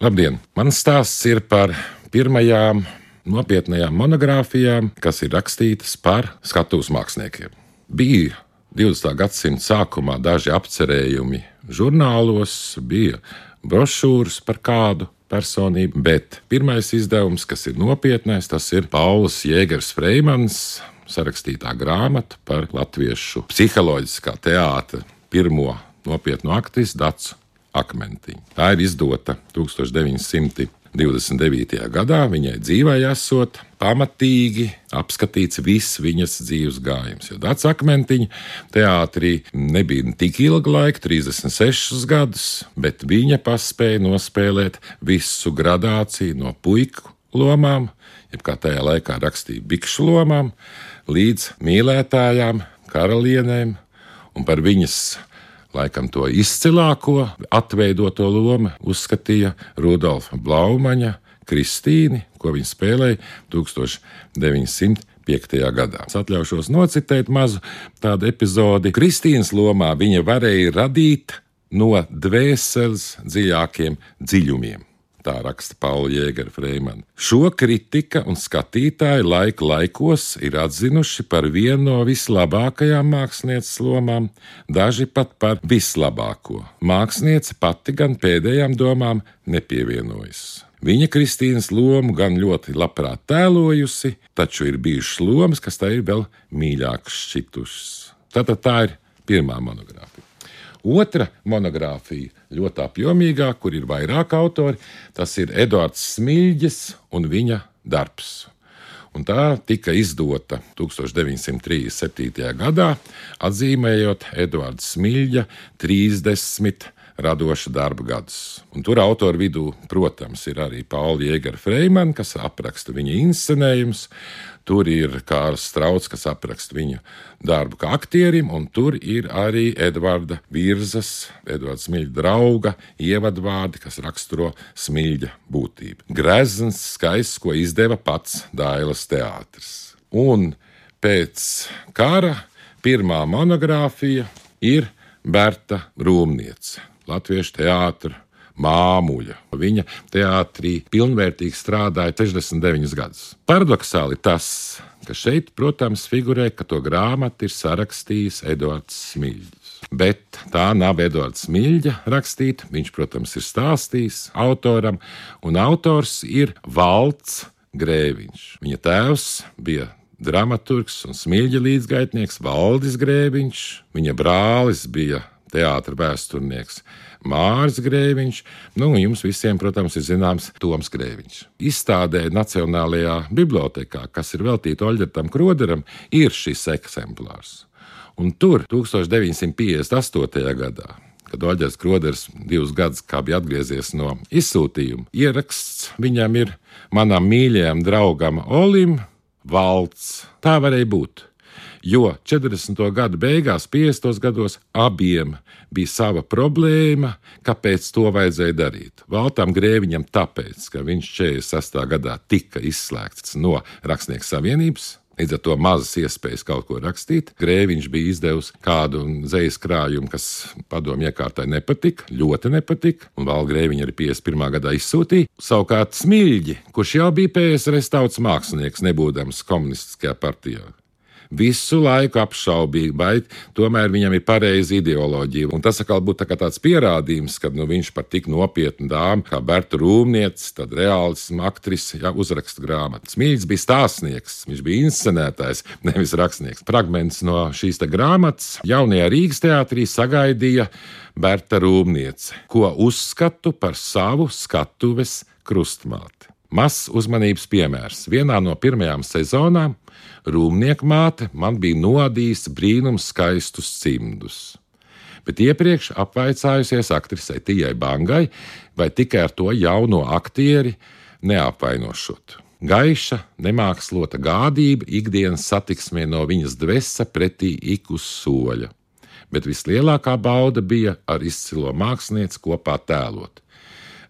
Labdien! Mans stāsts ir par pirmajām nopietnējām monogrāfijām, kas ir rakstītas par skatuves māksliniekiem. Bija 20. gadsimta sākumā daži apcerējumi žurnālos, bija brošūras par kādu personību, bet pirmais izdevums, kas ir nopietnais, tas ir Pauls Jēgers Freimans sarakstītā grāmata par latviešu psiholoģiskā teātra pirmo nopietnu aktrisu Dacu Akmentiņu. Tā ir izdota 1900. 29. gadā viņai dzīvē esot pamatīgi apskatīts viss viņas dzīves gājums. Jo Dārts Akmentiņa teātrī nebija tik ilga laika, 36 gadus, bet viņa paspēja nospēlēt visu gradāciju no puiku lomām, jeb kā tajā laikā rakstīja bikšu lomām, līdz mīlētājām, karalienēm un par viņas Laikam to izcilāko atveidoto lomu uzskatīja Rudolfa Blaumaņa Kristīni, ko viņa spēlēja 1905. gadā. Es atļaušos nocitēt mazu tādu epizodi. Kristīnas lomā viņa varēja radīt no dvēseles dziļākiem dziļumiem. Tā raksta Paula Jēgara Freimana. Šo kritika un skatītāji laika laikos ir atzinuši par vienu no vislabākajām mākslinieces lomām, daži pat par vislabāko. Mākslinieca pati gan pēdējām domām nepievienojas. Viņa Kristīnas lomu gan ļoti labprāt tēlojusi, taču ir bijušas lomas, kas tā ir vēl mīļākas šķitušas. Tātad tā ir pirmā monogrāfija. Otra monogrāfija, ļoti apjomīgā, kur ir vairāk autori, tas ir Edvards Smilģis un viņa darbs. Un tā tika izdota 1937. gadā, atzīmējot Edvards Smilģa 30 radoša darba gadus. Un tur autoru vidū, protams, ir arī Pauli Jēgara Freimana, kas apraksta viņa inscenējumus. Tur ir Kārls Strauts, kas apraksta viņa darbu kā aktierim, un tur ir arī Edvarda Virzas, Edvards Smilģa drauga ievadvārdi, kas raksturo Smilģa būtību. Grezns, skaists, ko izdeva pats Dailas teātris. Un pēc kara pirmā monogrāfija ir Berta Rūmniece, Latviešu teātris māmuļa. Viņa teātrī pilnvērtīgi strādāja 69 gadus. Paradoxāli tas, ka šeit, protams, figurē, ka to grāmatu ir sarakstījis Edvards Smilģis. Bet tā nav Edvards Smilģa rakstīta. Viņš, protams, ir stāstījis autoram, un autors ir Valts Grēviņš. Viņa tēvs bija dramaturgs un smilģa līdzgaitnieks Valdis Grēviņš, viņa brālis bija teātris vēsturnieks Mārs Grēviņš, nu, un jums visiem, protams, ir zināms Toms Grēviņš. Izstādē Nacionālajā bibliotekā, kas ir veltīta Oļģertam Kroderam, ir šis eksemplārs. Un tur 1958. gadā kad Oļģers Kroders divus gadus bija atgriezies no izsūtījuma. Ieraksts viņam ir manam mīļajam draugam Olim Valts. Tā varēja būt jo 40. gadu beigās, 50. gados abiem bija sava problēma, kāpēc to vajadzēja darīt. Valtam Grēviņam tāpēc, ka viņš 46. gadā tika izslēgts no Rakstnieku savienības. Līdz ar to mazas iespējas kaut ko rakstīt. Grēviņš bija izdevis kādu zvejas krājumu, kas padomju iekārtai nepatika, ļoti nepatika, un vēl Grēviņš arī 51. gadā izsūtīja. Savukārt Smilģi, kurš jau bija PSRS tautas mākslinieks, nebūdams komunistiskajā partijā, visu laiku apšaubīja, vai tomēr viņam ir pareiza ideoloģija. Un tas atkal būtu tā tāds pierādījums, ka nu, viņš par tik nopietnu dāmu kā Berta Rūmniece, tad reālisma aktrise, ja, uzraksta grāmatas. Mīļš bija stāstnieks, viņš bija inscenētājs, nevis rakstnieks. Fragments no šīs grāmatas jaunajā Rīgas teātrī sagaidīja Berta Rūmniece, ko uzskatu par savu skatuves krustmāti. Mazs uzmanības piemērs. Vienā no pirmajām sezonām Rūmnieka māte man bija nodījusi brīnums skaistus cimdus. Bet iepriekš apvaicājusies aktrisei Tijai Bangai, vai tikai ar to jauno aktieri neapvainošot. Gaiša, nemākslota gādība ikdienas satiksmē no viņas dvēsa pretī ik uz soļa. Bet vislielākā bauda bija ar izcilo mākslinieci kopā tēlot.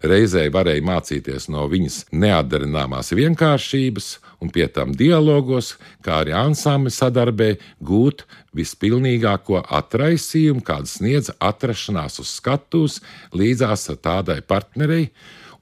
Reizē varēja mācīties no viņas neatdarināmās vienkāršības un pie tam dialogos, kā arī ansambļa sadarbē gūt vispilnīgāko atraisījumu, kādu sniedz atrašanās uz skatuves līdzās tādai partnerei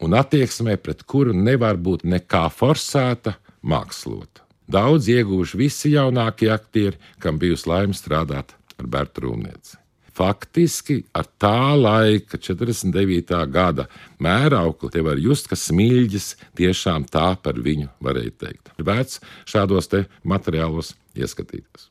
un attieksmē, pret kuru nevar būt nekā forsēta mākslota. Daudz ieguvuši visi jaunākie aktieri, kam bijusi laime strādāt ar Bertu Rūmnieci. Faktiski ar tā laika, 49. gada mēraukli, te var just, ka smilģis tiešām tā par viņu varēja teikt. Vērts šādos materiālos ieskatīties.